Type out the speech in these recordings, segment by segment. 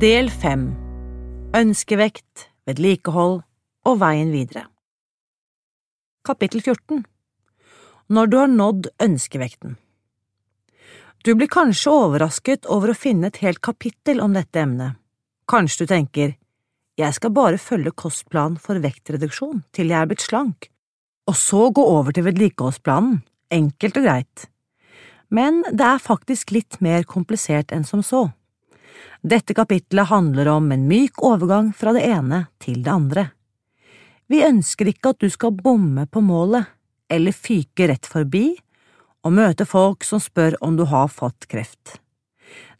Del 5 Ønskevekt, vedlikehold og veien videre Kapittel 14 Når du har nådd ønskevekten Du blir kanskje overrasket over å finne et helt kapittel om dette emnet. Kanskje du tenker jeg skal bare følge kostplanen for vektreduksjon til jeg er blitt slank, og så gå over til vedlikeholdsplanen, enkelt og greit. Men det er faktisk litt mer komplisert enn som så. Dette kapitlet handler om en myk overgang fra det ene til det andre. Vi ønsker ikke at du skal bomme på målet, eller fyke rett forbi og møte folk som spør om du har fått kreft.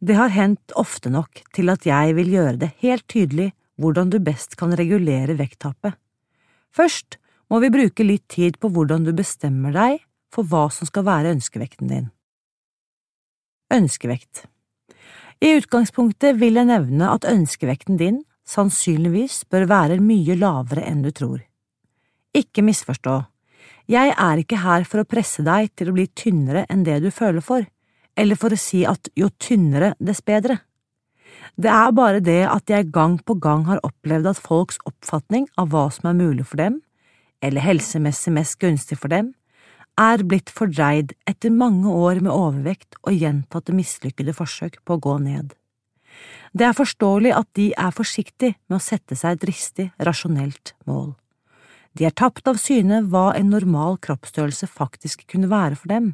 Det har hendt ofte nok til at jeg vil gjøre det helt tydelig hvordan du best kan regulere vekttapet. Først må vi bruke litt tid på hvordan du bestemmer deg for hva som skal være ønskevekten din. Ønskevekt i utgangspunktet vil jeg nevne at ønskevekten din sannsynligvis bør være mye lavere enn du tror. Ikke misforstå, jeg er ikke her for å presse deg til å bli tynnere enn det du føler for, eller for å si at jo tynnere, dess bedre. Det er bare det at jeg gang på gang har opplevd at folks oppfatning av hva som er mulig for dem, eller helsemessig mest gunstig for dem, er blitt fordreid etter mange år med overvekt og gjentatte mislykkede forsøk på å gå ned. Det er forståelig at de er forsiktige med å sette seg et dristig, rasjonelt mål. De er tapt av syne hva en normal kroppsstørrelse faktisk kunne være for dem,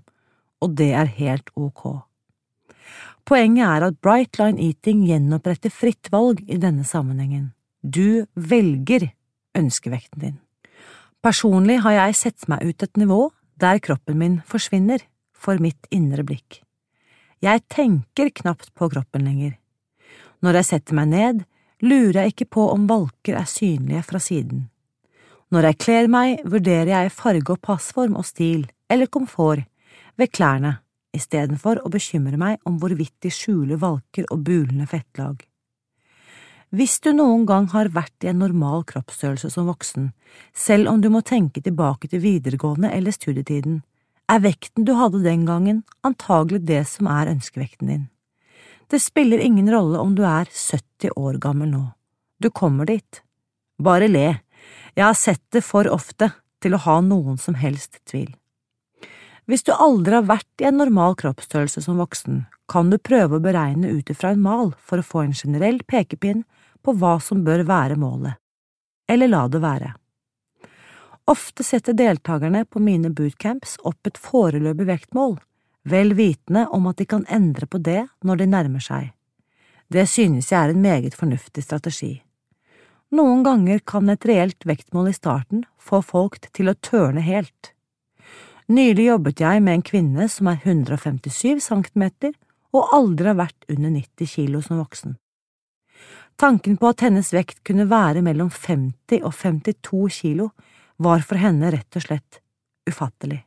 og det er helt ok. Poenget er at Bright Line Eating gjenoppretter fritt valg i denne sammenhengen. Du velger ønskevekten din. Personlig har jeg sett meg ut et nivå der kroppen min forsvinner for mitt indre blikk. Jeg tenker knapt på kroppen lenger. Når jeg setter meg ned, lurer jeg ikke på om valker er synlige fra siden. Når jeg kler meg, vurderer jeg farge og passform og stil, eller komfort, ved klærne, istedenfor å bekymre meg om hvorvidt de skjuler valker og bulende fettlag. Hvis du noen gang har vært i en normal kroppsstørrelse som voksen, selv om du må tenke tilbake til videregående eller studietiden, er vekten du hadde den gangen antagelig det som er ønskevekten din. Det spiller ingen rolle om du er 70 år gammel nå, du kommer dit. Bare le, jeg har sett det for ofte til å ha noen som helst tvil. Hvis du aldri har vært i en normal kroppsstørrelse som voksen, kan du prøve å beregne ut ifra en mal for å få en generell pekepinn på hva som bør være målet, eller la det være. Ofte setter deltakerne på mine bootcamps opp et foreløpig vektmål, vel vitende om at de kan endre på det når de nærmer seg. Det synes jeg er en meget fornuftig strategi. Noen ganger kan et reelt vektmål i starten få folk til å tørne helt. Nylig jobbet jeg med en kvinne som er 157 cm og aldri har vært under 90 kilo som voksen. Tanken på at hennes vekt kunne være mellom 50 og 52 kilo var for henne rett og slett ufattelig.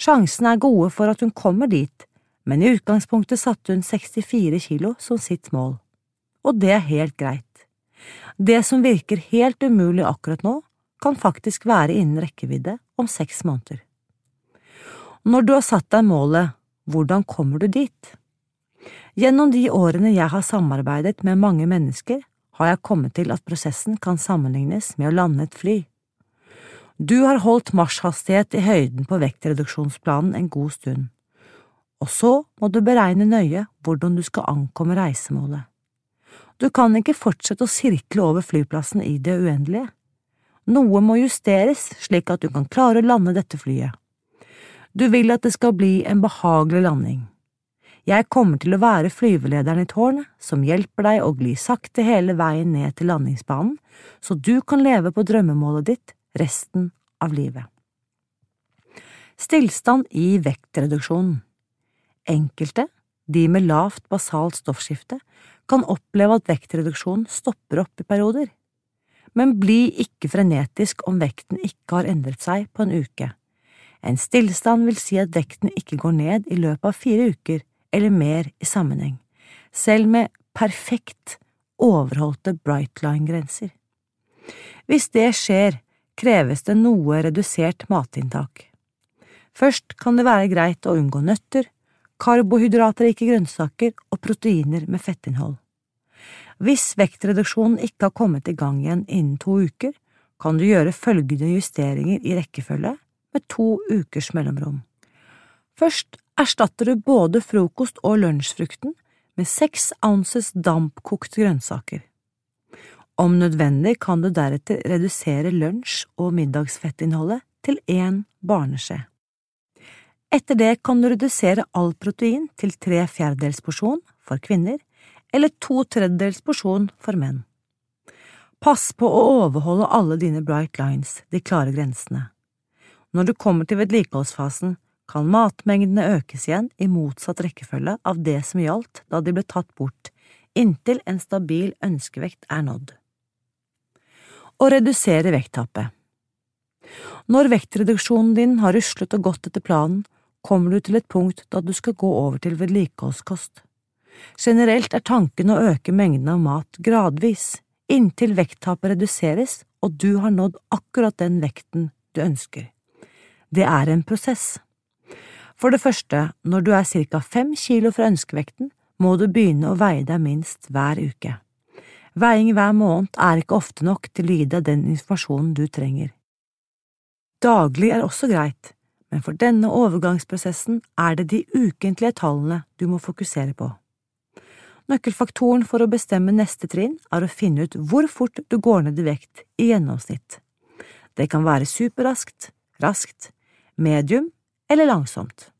Sjansene er gode for at hun kommer dit, men i utgangspunktet satte hun 64 kilo som sitt mål, og det er helt greit. Det som virker helt umulig akkurat nå, kan faktisk være innen rekkevidde om seks måneder. Når du har satt deg målet, hvordan kommer du dit? Gjennom de årene jeg har samarbeidet med mange mennesker, har jeg kommet til at prosessen kan sammenlignes med å lande et fly. Du har holdt marsjhastighet i høyden på vektreduksjonsplanen en god stund, og så må du beregne nøye hvordan du skal ankomme reisemålet. Du kan ikke fortsette å sirkle over flyplassen i det uendelige. Noe må justeres slik at du kan klare å lande dette flyet. Du vil at det skal bli en behagelig landing. Jeg kommer til å være flyvelederen i tårnet som hjelper deg å gli sakte hele veien ned til landingsbanen, så du kan leve på drømmemålet ditt resten av livet. Stillstand i vektreduksjonen Enkelte, de med lavt basalt stoffskifte, kan oppleve at vektreduksjonen stopper opp i perioder. Men bli ikke frenetisk om vekten ikke har endret seg på en uke. En stillstand vil si at vekten ikke går ned i løpet av fire uker eller mer i sammenheng, selv med perfekt overholdte Brightline-grenser. Hvis det skjer, kreves det noe redusert matinntak. Først kan det være greit å unngå nøtter, karbohydratrike grønnsaker og proteiner med fettinnhold. Hvis vektreduksjonen ikke har kommet i gang igjen innen to uker, kan du gjøre følgende justeringer i rekkefølge med to ukers mellomrom. Først erstatter du både frokost- og lunsjfrukten med seks ounces dampkokte grønnsaker. Om nødvendig kan du deretter redusere lunsj- og middagsfettinnholdet til én barneskje. Etter det kan du redusere all protein til tre fjerdedels porsjon for kvinner eller to tredjedels porsjon for menn. Pass på å overholde alle dine bright lines, de klare grensene. Når du kommer til vedlikeholdsfasen, kan matmengdene økes igjen i motsatt rekkefølge av det som gjaldt da de ble tatt bort, inntil en stabil ønskevekt er nådd. Å redusere vekttapet Når vektreduksjonen din har ruslet og gått etter planen, kommer du til et punkt da du skal gå over til vedlikeholdskost. Generelt er tanken å øke mengden av mat gradvis, inntil vekttapet reduseres og du har nådd akkurat den vekten du ønsker. Det er en prosess. For det første, når du er ca. fem kilo fra ønskevekten, må du begynne å veie deg minst hver uke. Veiing hver måned er ikke ofte nok til å gi deg den informasjonen du trenger. Daglig er også greit, men for denne overgangsprosessen er det de ukentlige tallene du må fokusere på. Nøkkelfaktoren for å bestemme neste trinn er å finne ut hvor fort du går ned i vekt i gjennomsnitt. Det kan være superraskt, raskt, medium eller langsomt.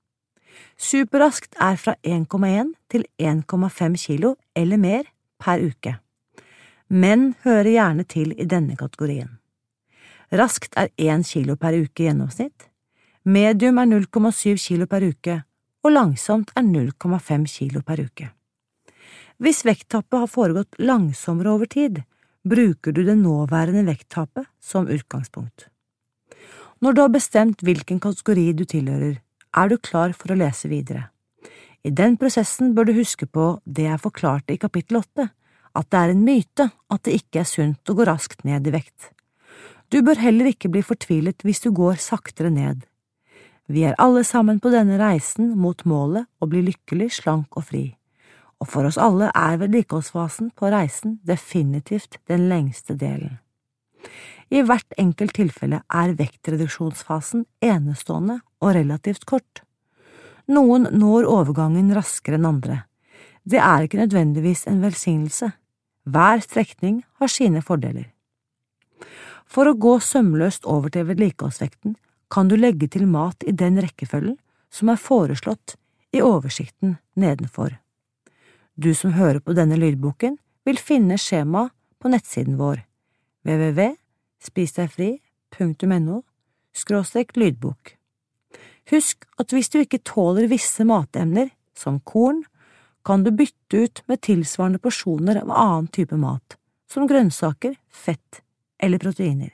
Superraskt er fra 1,1 til 1,5 kilo eller mer per uke. Menn hører gjerne til i denne kategorien. Raskt er 1 kilo per uke i gjennomsnitt, medium er 0,7 kilo per uke, og langsomt er 0,5 kilo per uke. Hvis vekttappet har foregått langsommere over tid, bruker du det nåværende vekttapet som utgangspunkt. Når du har bestemt hvilken kategori du tilhører, er du klar for å lese videre. I den prosessen bør du huske på det jeg forklarte i kapittel åtte, at det er en myte at det ikke er sunt å gå raskt ned i vekt. Du bør heller ikke bli fortvilet hvis du går saktere ned. Vi er alle sammen på denne reisen mot målet å bli lykkelig, slank og fri, og for oss alle er vedlikeholdsfasen på reisen definitivt den lengste delen. I hvert enkelt tilfelle er vektreduksjonsfasen enestående og relativt kort. Noen når overgangen raskere enn andre. Det er ikke nødvendigvis en velsignelse. Hver strekning har sine fordeler. For å gå sømløst over til vedlikeholdsvekten kan du legge til mat i den rekkefølgen som er foreslått i oversikten nedenfor. Du som hører på denne lydboken, vil finne skjemaet på nettsiden vår www.spisdegfri.no skråstrek lydbok. Husk at hvis du ikke tåler visse matemner, som korn, kan du bytte ut med tilsvarende porsjoner av annen type mat, som grønnsaker, fett eller proteiner.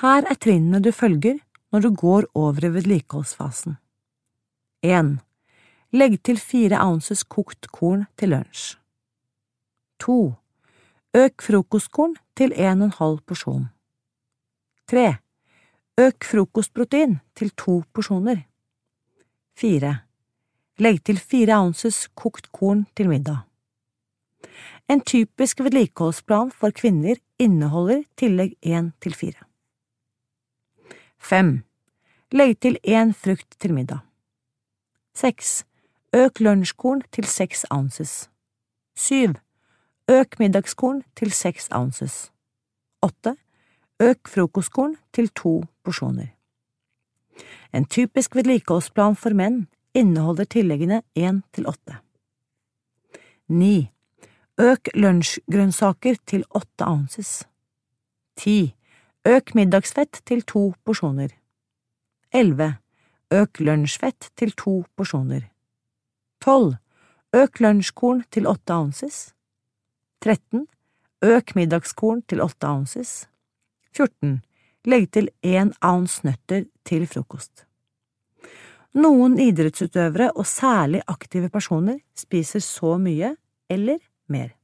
Her er trinnene du følger når du går over i vedlikeholdsfasen. 1. Legg til fire ounces kokt korn til lunsj. 2. Øk frokostkorn til en og en halv porsjon. 3. Øk frokostprotein til to porsjoner. 4. Legg til fire ounces kokt korn til middag. En typisk vedlikeholdsplan for kvinner inneholder tillegg én til fire. 5. Legg til én frukt til middag. 6. Øk lunsjkorn til 6 ounces. 7. Øk middagskorn til 6 ounces. 8. Øk frokostkorn til to porsjoner. En typisk vedlikeholdsplan for menn inneholder tilleggene 1 til 8. 9. Øk lunsjgrønnsaker til 8 ounces. 10. Øk middagsfett til to porsjoner. 11. Øk lunsjfett til to porsjoner. 12. Øk lunsjkorn til 8 ounces. 13. Øk middagskorn til 8 ounces. 14. Legg til 1 ounce nøtter til frokost. Noen idrettsutøvere og særlig aktive personer spiser så mye eller mer.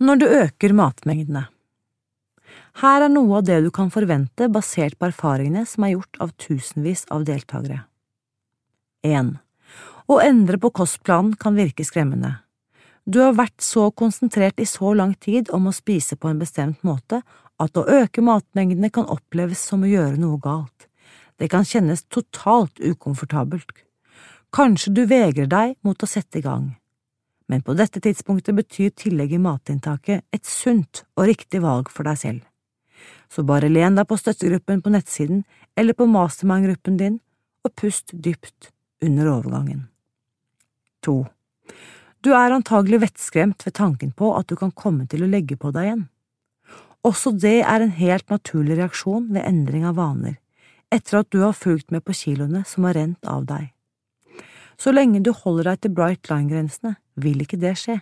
Når du øker matmengdene Her er noe av det du kan forvente basert på erfaringene som er gjort av tusenvis av deltakere. 1. Å endre på kostplanen kan virke skremmende. Du har vært så konsentrert i så lang tid om å spise på en bestemt måte at å øke matmengdene kan oppleves som å gjøre noe galt. Det kan kjennes totalt ukomfortabelt. Kanskje du vegrer deg mot å sette i gang. Men på dette tidspunktet betyr tillegg i matinntaket et sunt og riktig valg for deg selv. Så bare len deg på støttegruppen på nettsiden eller på mastermind-gruppen din, og pust dypt under overgangen. 2. Du er antagelig vettskremt ved tanken på at du kan komme til å legge på deg igjen. Også det er en helt naturlig reaksjon ved endring av vaner etter at du har fulgt med på kiloene som har rent av deg. Så lenge du holder deg til bright line-grensene, vil ikke det skje.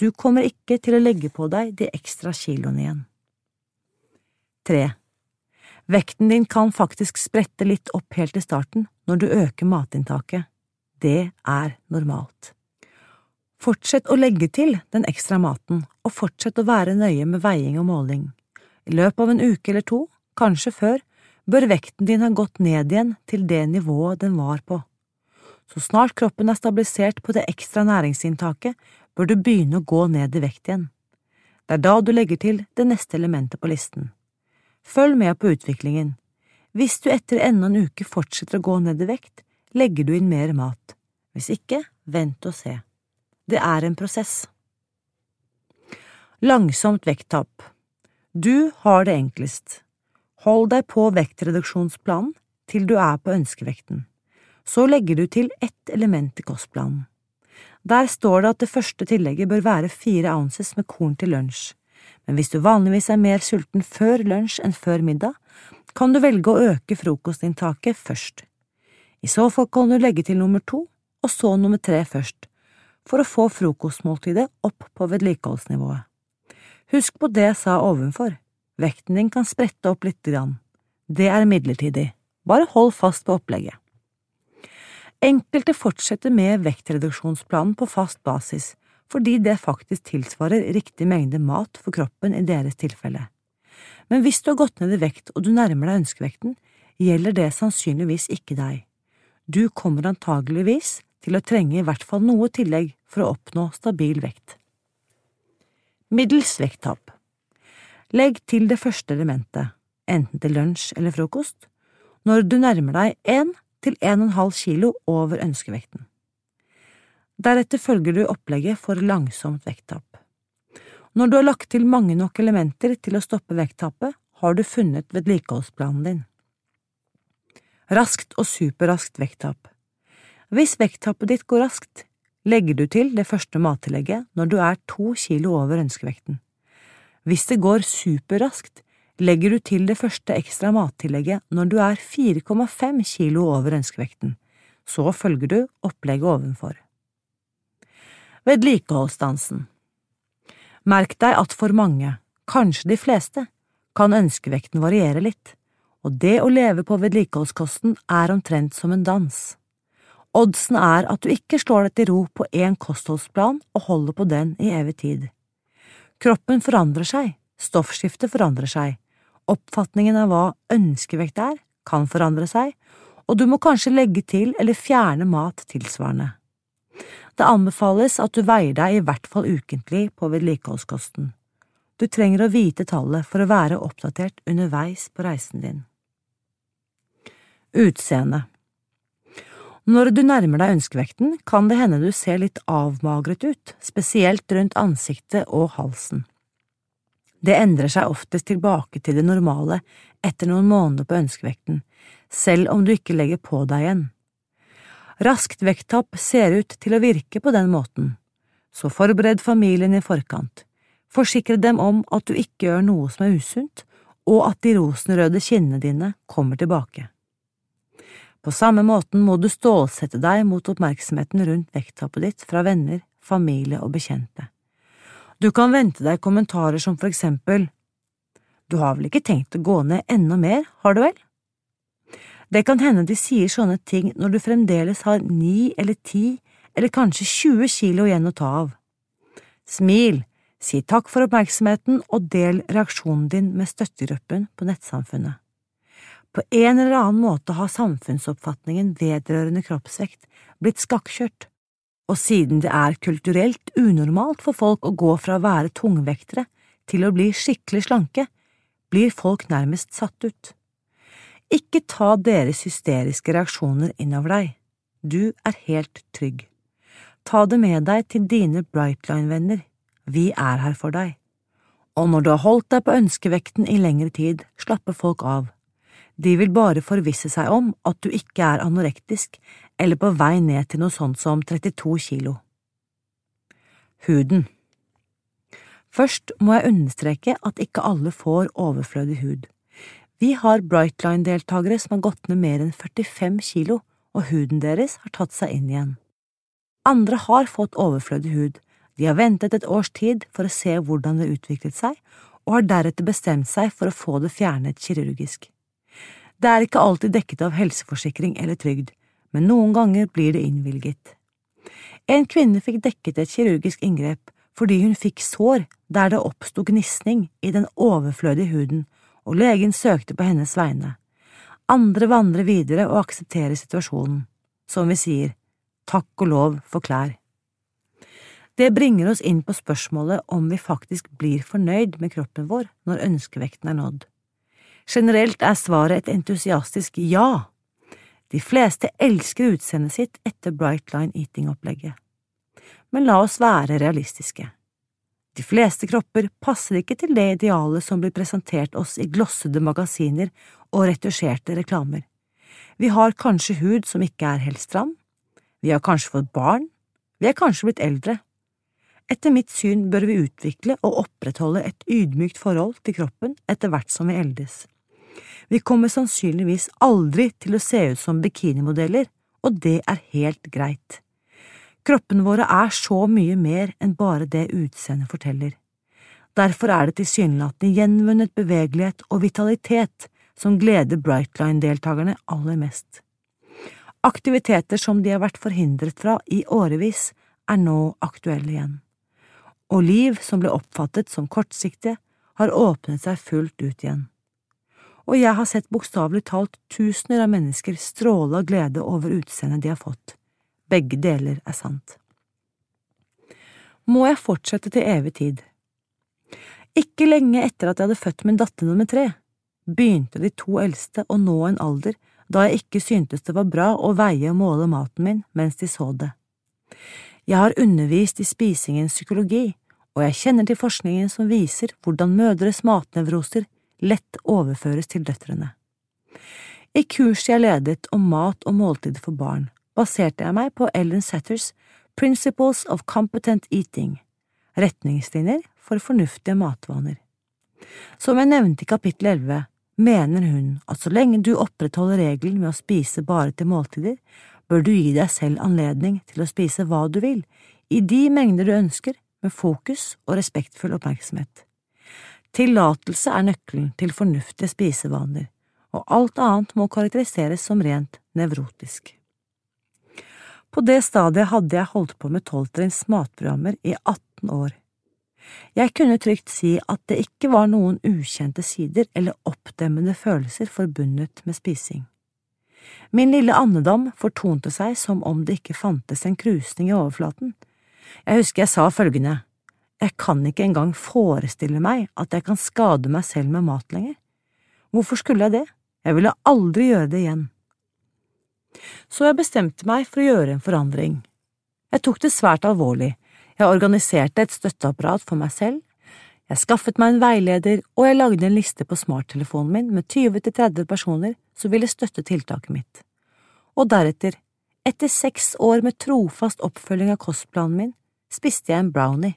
Du kommer ikke til å legge på deg de ekstra kiloene igjen. 3. Vekten din kan faktisk sprette litt opp helt i starten når du øker matinntaket. Det er normalt. Fortsett å legge til den ekstra maten, og fortsett å være nøye med veiing og måling. I løpet av en uke eller to, kanskje før, bør vekten din ha gått ned igjen til det nivået den var på. Så snart kroppen er stabilisert på det ekstra næringsinntaket, bør du begynne å gå ned i vekt igjen. Det er da du legger til det neste elementet på listen. Følg med på utviklingen. Hvis du etter enda en uke fortsetter å gå ned i vekt, legger du inn mer mat. Hvis ikke, vent og se. Det er en prosess. Langsomt vekttap Du har det enklest. Hold deg på vektreduksjonsplanen til du er på ønskevekten. Så legger du til ett element i kostplanen. Der står det at det første tillegget bør være fire ounces med korn til lunsj, men hvis du vanligvis er mer sulten før lunsj enn før middag, kan du velge å øke frokostinntaket først. I så fall kan du legge til nummer to og så nummer tre først, for å få frokostmåltidet opp på vedlikeholdsnivået. Husk på det jeg sa ovenfor. Vekten din kan sprette opp lite grann. Det er midlertidig, bare hold fast på opplegget. Enkelte fortsetter med vektreduksjonsplanen på fast basis, fordi det faktisk tilsvarer riktig mengde mat for kroppen i deres tilfelle. Men hvis du har gått ned i vekt og du nærmer deg ønskevekten, gjelder det sannsynligvis ikke deg. Du kommer antageligvis til å trenge i hvert fall noe tillegg for å oppnå stabil vekt. Middels vekttap Legg til det første elementet, enten til lunsj eller frokost, når du nærmer deg én til en og en halv kilo over ønskevekten. Deretter følger du opplegget for langsomt vekttap. Når du har lagt til mange nok elementer til å stoppe vekttapet, har du funnet vedlikeholdsplanen din. Raskt og superraskt vekttap Hvis vekttappet ditt går raskt, legger du til det første mattillegget når du er to kilo over ønskevekten. Hvis det går superraskt, legger du til det første ekstra mattillegget når du er 4,5 kilo over ønskevekten. Så følger du opplegget ovenfor. Vedlikeholdsdansen Merk deg at for mange, kanskje de fleste, kan ønskevekten variere litt, og det å leve på vedlikeholdskosten er omtrent som en dans. Oddsen er at du ikke slår deg til ro på én kostholdsplan og holder på den i evig tid. Kroppen forandrer seg, stoffskiftet forandrer seg, oppfatningen av hva ønskevekt er, kan forandre seg, og du må kanskje legge til eller fjerne mat tilsvarende. Det anbefales at du veier deg i hvert fall ukentlig på vedlikeholdskosten. Du trenger å vite tallet for å være oppdatert underveis på reisen din. Utseende når du nærmer deg ønskevekten, kan det hende du ser litt avmagret ut, spesielt rundt ansiktet og halsen. Det endrer seg oftest tilbake til det normale etter noen måneder på ønskevekten, selv om du ikke legger på deg igjen. Raskt vekttap ser ut til å virke på den måten, så forbered familien i forkant, forsikre dem om at du ikke gjør noe som er usunt, og at de rosenrøde kinnene dine kommer tilbake. På samme måten må du stålsette deg mot oppmerksomheten rundt vekttapet ditt fra venner, familie og bekjente. Du kan vente deg kommentarer som for eksempel Du har vel ikke tenkt å gå ned enda mer, har du vel? Det kan hende de sier sånne ting når du fremdeles har ni eller ti eller kanskje 20 kilo igjen å ta av. Smil, si takk for oppmerksomheten og del reaksjonen din med støttegruppen på nettsamfunnet. På en eller annen måte har samfunnsoppfatningen vedrørende kroppsvekt blitt skakkjørt, og siden det er kulturelt unormalt for folk å gå fra å være tungvektere til å bli skikkelig slanke, blir folk nærmest satt ut. Ikke ta deres hysteriske reaksjoner innover deg, du er helt trygg. Ta det med deg til dine Brightline-venner, vi er her for deg. Og når du har holdt deg på ønskevekten i lengre tid, slapper folk av de vil bare forvisse seg om at du ikke er anorektisk eller på vei ned til noe sånt som 32 kilo. Huden Først må jeg understreke at ikke alle får overflødig hud. Vi har Brightline-deltakere som har gått ned mer enn 45 kilo, og huden deres har tatt seg inn igjen. Andre har fått overflødig hud, de har ventet et års tid for å se hvordan det utviklet seg, og har deretter bestemt seg for å få det fjernet kirurgisk. Det er ikke alltid dekket av helseforsikring eller trygd, men noen ganger blir det innvilget. En kvinne fikk dekket et kirurgisk inngrep fordi hun fikk sår der det oppsto gnisning i den overflødige huden, og legen søkte på hennes vegne. Andre vandrer videre og aksepterer situasjonen, som vi sier, takk og lov for klær. Det bringer oss inn på spørsmålet om vi faktisk blir fornøyd med kroppen vår når ønskevekten er nådd. Generelt er svaret et entusiastisk ja. De fleste elsker utseendet sitt etter Bright Line Eating-opplegget. Men la oss være realistiske. De fleste kropper passer ikke til det idealet som blir presentert oss i glossede magasiner og retusjerte reklamer. Vi har kanskje hud som ikke er helt stram, vi har kanskje fått barn, vi er kanskje blitt eldre. Etter mitt syn bør vi utvikle og opprettholde et ydmykt forhold til kroppen etter hvert som vi eldes. Vi kommer sannsynligvis aldri til å se ut som bikinimodeller, og det er helt greit. Kroppene våre er så mye mer enn bare det utseendet forteller. Derfor er det tilsynelatende gjenvunnet bevegelighet og vitalitet som gleder Brightline-deltakerne aller mest. Aktiviteter som de har vært forhindret fra i årevis, er nå aktuelle igjen. Og liv som ble oppfattet som kortsiktige, har åpnet seg fullt ut igjen og jeg har sett bokstavelig talt tusener av mennesker stråle av glede over utseendet de har fått. Begge deler er sant. Må jeg fortsette til evig tid? Ikke lenge etter at jeg hadde født min datter nummer tre, begynte de to eldste å nå en alder da jeg ikke syntes det var bra å veie og måle maten min mens de så det. Jeg har undervist i spisingens psykologi, og jeg kjenner til forskningen som viser hvordan mødres matnevroser lett overføres til døtrene. I kurset jeg ledet om mat og måltider for barn, baserte jeg meg på Ellen Setters Principles of Competent Eating, retningslinjer for fornuftige matvaner. Som jeg nevnte i kapittel 11, mener hun at så lenge du opprettholder regelen med å spise bare til måltider, bør du gi deg selv anledning til å spise hva du vil, i de mengder du ønsker, med fokus og respektfull oppmerksomhet. Tillatelse er nøkkelen til fornuftige spisevaner, og alt annet må karakteriseres som rent nevrotisk. På det stadiet hadde jeg holdt på med tolvtrinns matprogrammer i 18 år. Jeg kunne trygt si at det ikke var noen ukjente sider eller oppdemmende følelser forbundet med spising. Min lille andedam fortonte seg som om det ikke fantes en krusning i overflaten. Jeg husker jeg sa følgende, jeg kan ikke engang forestille meg at jeg kan skade meg selv med mat lenger. Hvorfor skulle jeg det? Jeg ville aldri gjøre det igjen. Så jeg bestemte meg for å gjøre en forandring. Jeg tok det svært alvorlig, jeg organiserte et støtteapparat for meg selv, jeg skaffet meg en veileder, og jeg lagde en liste på smarttelefonen min med 20–30 personer som ville støtte tiltaket mitt. Og deretter, etter seks år med trofast oppfølging av kostplanen min, spiste jeg en brownie.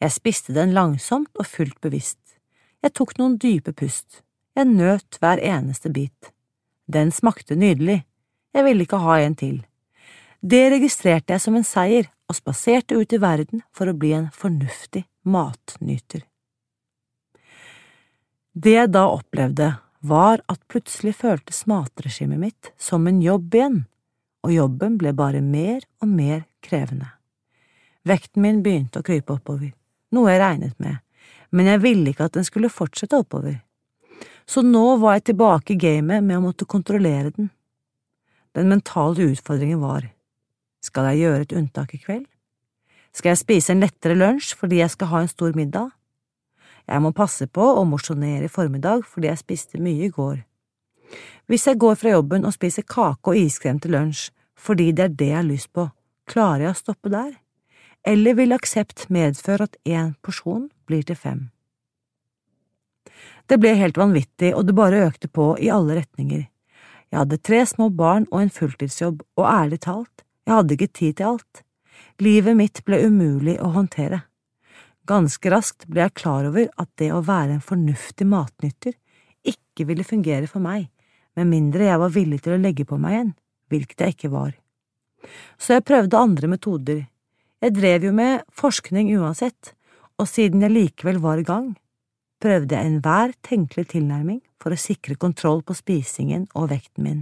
Jeg spiste den langsomt og fullt bevisst. Jeg tok noen dype pust. Jeg nøt hver eneste bit. Den smakte nydelig. jeg ville ikke ha en til. Det registrerte jeg som en seier og spaserte ut i verden for å bli en fornuftig matnyter. Det jeg da opplevde, var at plutselig føltes matregimet mitt som en jobb igjen, og jobben ble bare mer og mer krevende. Vekten min begynte å krype oppover, noe jeg regnet med, men jeg ville ikke at den skulle fortsette oppover. Så nå var jeg tilbake i gamet med å måtte kontrollere den. Den mentale utfordringen var, skal jeg gjøre et unntak i kveld? Skal jeg spise en lettere lunsj fordi jeg skal ha en stor middag? Jeg må passe på å mosjonere i formiddag fordi jeg spiste mye i går. Hvis jeg går fra jobben og spiser kake og iskrem til lunsj fordi det er det jeg har lyst på, klarer jeg å stoppe der? Eller vil aksept medføre at én porsjon blir til fem? Det ble helt vanvittig, og det bare økte på i alle retninger. Jeg hadde tre små barn og en fulltidsjobb, og ærlig talt, jeg hadde ikke tid til alt. Livet mitt ble umulig å håndtere. Ganske raskt ble jeg klar over at det å være en fornuftig matnytter ikke ville fungere for meg, med mindre jeg var villig til å legge på meg en, hvilket jeg ikke var. Så jeg prøvde andre metoder. Jeg drev jo med forskning uansett, og siden jeg likevel var i gang, prøvde jeg enhver tenkelig tilnærming for å sikre kontroll på spisingen og vekten min.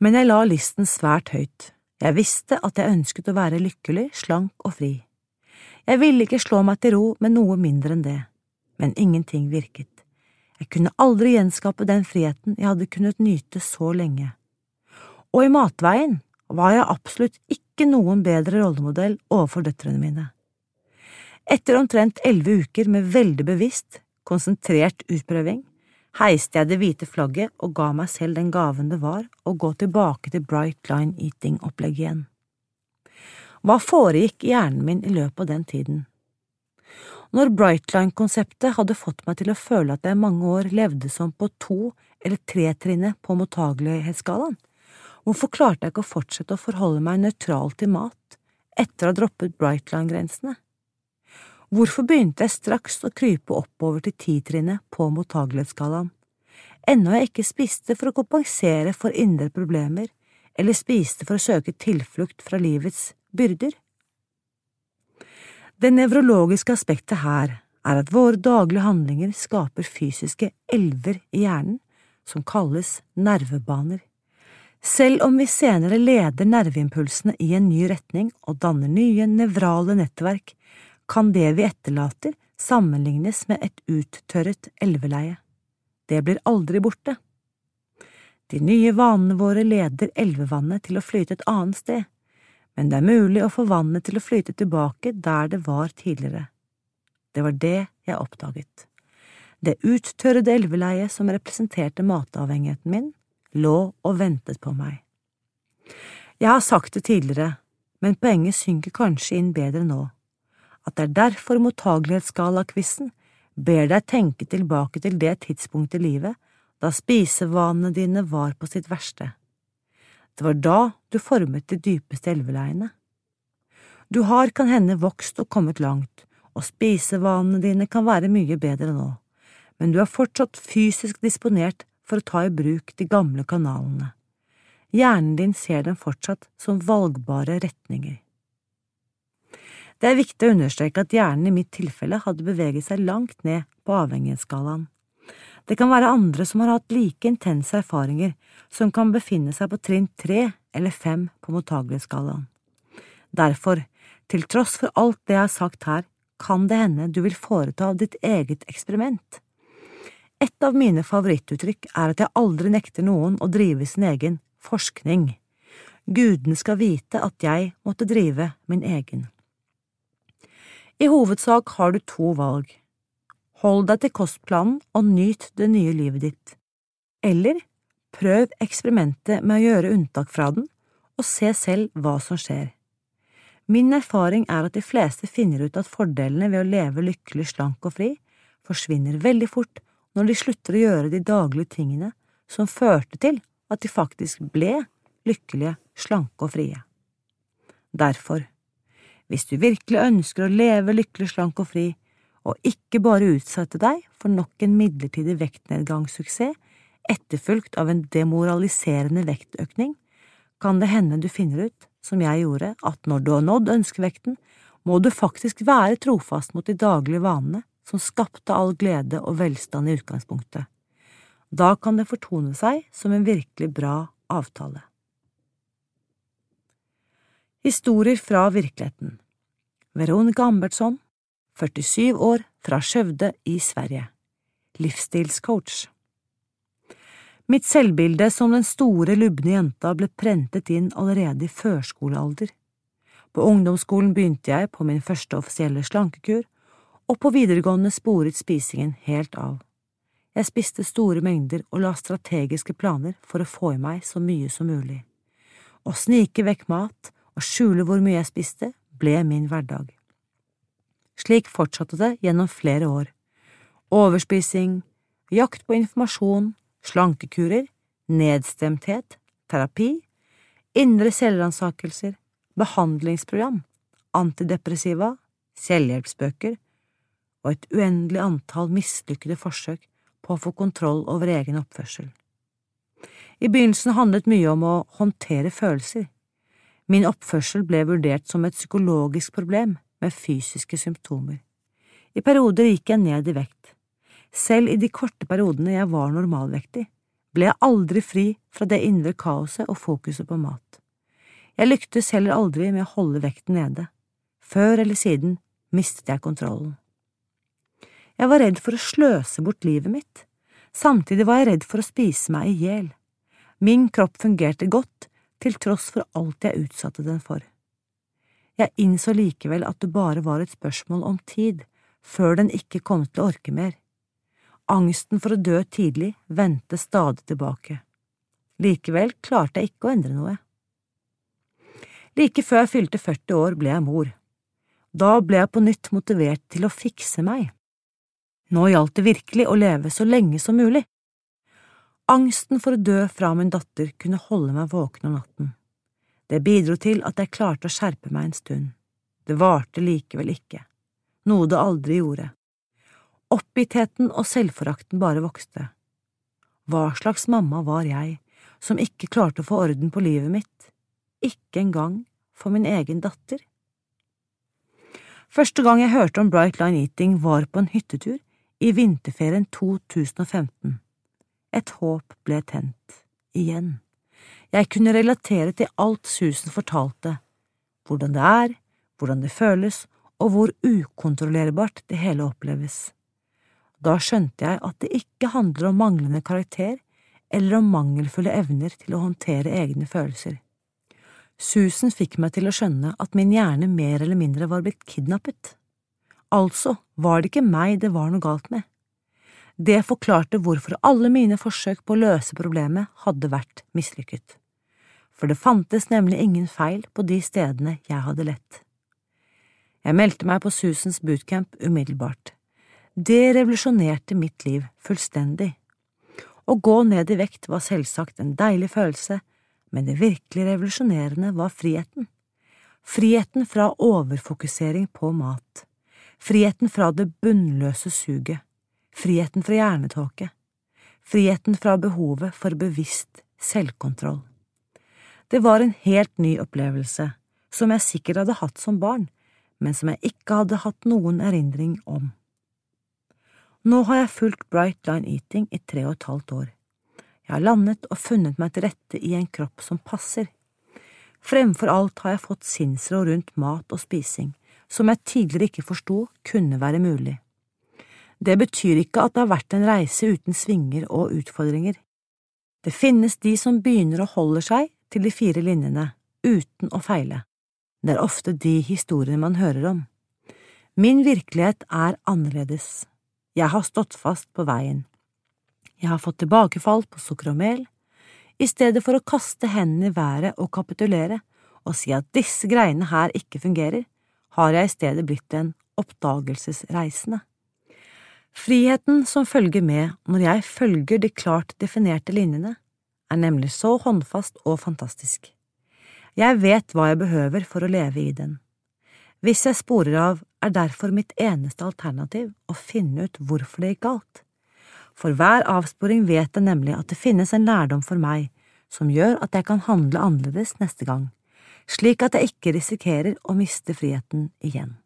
Men jeg la listen svært høyt. Jeg visste at jeg ønsket å være lykkelig, slank og fri. Jeg ville ikke slå meg til ro med noe mindre enn det, men ingenting virket. Jeg kunne aldri gjenskape den friheten jeg hadde kunnet nyte så lenge. Og i matveien var jeg absolutt ikke noen bedre rollemodell overfor døtrene mine. Etter omtrent elleve uker med veldig bevisst, konsentrert utprøving, heiste jeg det hvite flagget og ga meg selv den gaven det var å gå tilbake til Bright Line Eating-opplegget igjen. Hva foregikk i hjernen min i løpet av den tiden? Når Brightline-konseptet hadde fått meg til å føle at jeg mange år levde som på to- eller tretrinnet på mottagelighetsskalaen, hvorfor klarte jeg ikke å fortsette å forholde meg nøytral til mat etter å ha droppet Brightline-grensene? Hvorfor begynte jeg straks å krype oppover til titrinnet på mottagelighetsskalaen, ennå jeg ikke spiste for å kompensere for indre problemer eller spiste for å søke tilflukt fra livets byrder. Det nevrologiske aspektet her er at våre daglige handlinger skaper fysiske elver i hjernen som kalles nervebaner. Selv om vi senere leder nerveimpulsene i en ny retning og danner nye nevrale nettverk, kan det vi etterlater sammenlignes med et uttørret elveleie. Det blir aldri borte. De nye vanene våre leder elvevannet til å flyte et annet sted, men det er mulig å få vannet til å flyte tilbake der det var tidligere. Det var det jeg oppdaget. Det uttørrede elveleiet som representerte matavhengigheten min, lå og ventet på meg. Jeg har sagt det tidligere, men poenget synker kanskje inn bedre nå, at det er derfor mottagelighetsskala-quizen ber deg tenke tilbake til det tidspunktet i livet da spisevanene dine var på sitt verste. Det var da du formet de dypeste elveleiene. Du har kan hende vokst og kommet langt, og spisevanene dine kan være mye bedre nå, men du er fortsatt fysisk disponert for å ta i bruk de gamle kanalene. Hjernen din ser dem fortsatt som valgbare retninger. Det er viktig å understreke at hjernen i mitt tilfelle hadde beveget seg langt ned på avhengighetsskalaen. Det kan være andre som har hatt like intense erfaringer, som kan befinne seg på trinn tre eller fem på mottagelighetsskalaen. Derfor, til tross for alt det jeg har sagt her, kan det hende du vil foreta ditt eget eksperiment. Et av mine favorittuttrykk er at jeg aldri nekter noen å drive sin egen forskning. Gudene skal vite at jeg måtte drive min egen. I hovedsak har du to valg. Hold deg til kostplanen og nyt det nye livet ditt. Eller prøv eksperimentet med å gjøre unntak fra den, og se selv hva som skjer. Min erfaring er at de fleste finner ut at fordelene ved å leve lykkelig, slank og fri forsvinner veldig fort når de slutter å gjøre de daglige tingene som førte til at de faktisk ble lykkelige, slanke og frie. Derfor, hvis du virkelig ønsker å leve lykkelig, slank og fri, og ikke bare utsette deg for nok en midlertidig vektnedgangssuksess etterfulgt av en demoraliserende vektøkning, kan det hende du finner ut, som jeg gjorde, at når du har nådd ønskevekten, må du faktisk være trofast mot de daglige vanene som skapte all glede og velstand i utgangspunktet. Da kan det fortone seg som en virkelig bra avtale. Historier fra virkeligheten Veronica Ambertsson, 47 år, fra Skjøvde i Sverige Livsstilscoach Mitt selvbilde som den store, lubne jenta ble prentet inn allerede i førskolealder. På ungdomsskolen begynte jeg på min første offisielle slankekur, og på videregående sporet spisingen helt av. Jeg spiste store mengder og la strategiske planer for å få i meg så mye som mulig. Å snike vekk mat og skjule hvor mye jeg spiste, ble min hverdag. Slik fortsatte det gjennom flere år. Overspising, jakt på informasjon, slankekurer, nedstemthet, terapi, indre selvransakelser, behandlingsprogram, antidepressiva, selvhjelpsbøker og et uendelig antall mislykkede forsøk på å få kontroll over egen oppførsel. I begynnelsen handlet mye om å håndtere følelser, Min oppførsel ble vurdert som et psykologisk problem med fysiske symptomer. I perioder gikk jeg ned i vekt. Selv i de korte periodene jeg var normalvektig, ble jeg aldri fri fra det indre kaoset og fokuset på mat. Jeg lyktes heller aldri med å holde vekten nede. Før eller siden mistet jeg kontrollen. Jeg var redd for å sløse bort livet mitt. Samtidig var jeg redd for å spise meg i hjel. Min kropp fungerte godt, til tross for alt jeg utsatte den for. Jeg innså likevel at det bare var et spørsmål om tid før den ikke kom til å orke mer. Angsten for å dø tidlig vendte stadig tilbake. Likevel klarte jeg ikke å endre noe. Like før jeg fylte 40 år, ble jeg mor. Da ble jeg på nytt motivert til å fikse meg. Nå gjaldt det virkelig å leve så lenge som mulig. Angsten for å dø fra min datter kunne holde meg våken om natten. Det bidro til at jeg klarte å skjerpe meg en stund. Det varte likevel ikke, noe det aldri gjorde. Oppgittheten og selvforakten bare vokste. Hva slags mamma var jeg, som ikke klarte å få orden på livet mitt, ikke engang for min egen datter? Første gang jeg hørte om Bright Line Eating var på en hyttetur i vinterferien 2015. Et håp ble tent, igjen. Jeg kunne relatere til alt Susan fortalte, hvordan det er, hvordan det føles, og hvor ukontrollerbart det hele oppleves. Da skjønte jeg at det ikke handler om manglende karakter eller om mangelfulle evner til å håndtere egne følelser. Susan fikk meg til å skjønne at min hjerne mer eller mindre var blitt kidnappet. Altså var det ikke meg det var noe galt med. Det forklarte hvorfor alle mine forsøk på å løse problemet hadde vært mislykket. For det fantes nemlig ingen feil på de stedene jeg hadde lett. Jeg meldte meg på Susans bootcamp umiddelbart. Det revolusjonerte mitt liv fullstendig. Å gå ned i vekt var selvsagt en deilig følelse, men det virkelig revolusjonerende var friheten. Friheten fra overfokusering på mat. Friheten fra det bunnløse suget friheten fra hjernetåke, friheten fra behovet for bevisst selvkontroll. Det var en helt ny opplevelse, som jeg sikkert hadde hatt som barn, men som jeg ikke hadde hatt noen erindring om. Nå har jeg fulgt Bright Line Eating i tre og et halvt år. Jeg har landet og funnet meg til rette i en kropp som passer. Fremfor alt har jeg fått sinnsro rundt mat og spising, som jeg tidligere ikke forsto kunne være mulig. Det betyr ikke at det har vært en reise uten svinger og utfordringer. Det finnes de som begynner å holde seg til de fire linjene, uten å feile. Det er ofte de historiene man hører om. Min virkelighet er annerledes. Jeg har stått fast på veien. Jeg har fått tilbakefall på sukker og mel. I stedet for å kaste hendene i været og kapitulere og si at disse greiene her ikke fungerer, har jeg i stedet blitt en oppdagelsesreisende. Friheten som følger med når jeg følger de klart definerte linjene, er nemlig så håndfast og fantastisk. Jeg vet hva jeg behøver for å leve i den. Hvis jeg sporer av, er derfor mitt eneste alternativ å finne ut hvorfor det gikk galt. For hver avsporing vet jeg nemlig at det finnes en lærdom for meg som gjør at jeg kan handle annerledes neste gang, slik at jeg ikke risikerer å miste friheten igjen.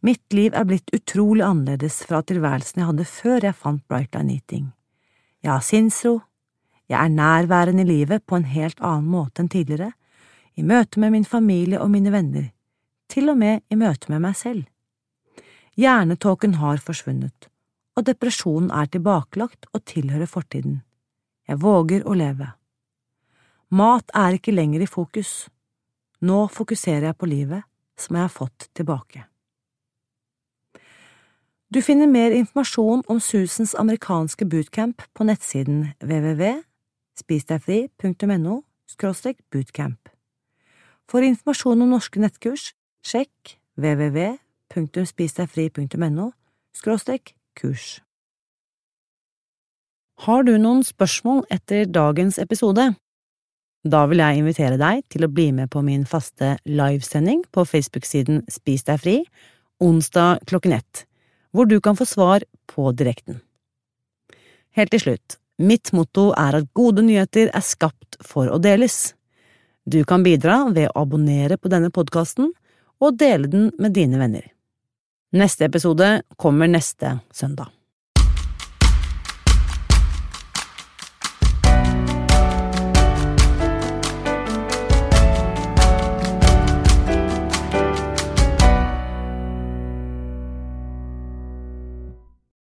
Mitt liv er blitt utrolig annerledes fra tilværelsen jeg hadde før jeg fant Brightline Eating. Jeg har sinnsro, jeg er nærværende i livet på en helt annen måte enn tidligere, i møte med min familie og mine venner, til og med i møte med meg selv. Hjernetåken har forsvunnet, og depresjonen er tilbakelagt og tilhører fortiden. Jeg våger å leve. Mat er ikke lenger i fokus. Nå fokuserer jeg på livet som jeg har fått tilbake. Du finner mer informasjon om Susans amerikanske bootcamp på nettsiden www.spisdegfri.no bootcamp. For informasjon om norske nettkurs, sjekk www.spisdegfri.no kurs. Har du noen spørsmål etter dagens episode? Da vil jeg invitere deg til å bli med på min faste livesending på Facebook-siden Spis deg fri, onsdag klokken ett, hvor du kan få svar på direkten. Helt til slutt, mitt motto er at gode nyheter er skapt for å deles. Du kan bidra ved å abonnere på denne podkasten og dele den med dine venner. Neste episode kommer neste søndag.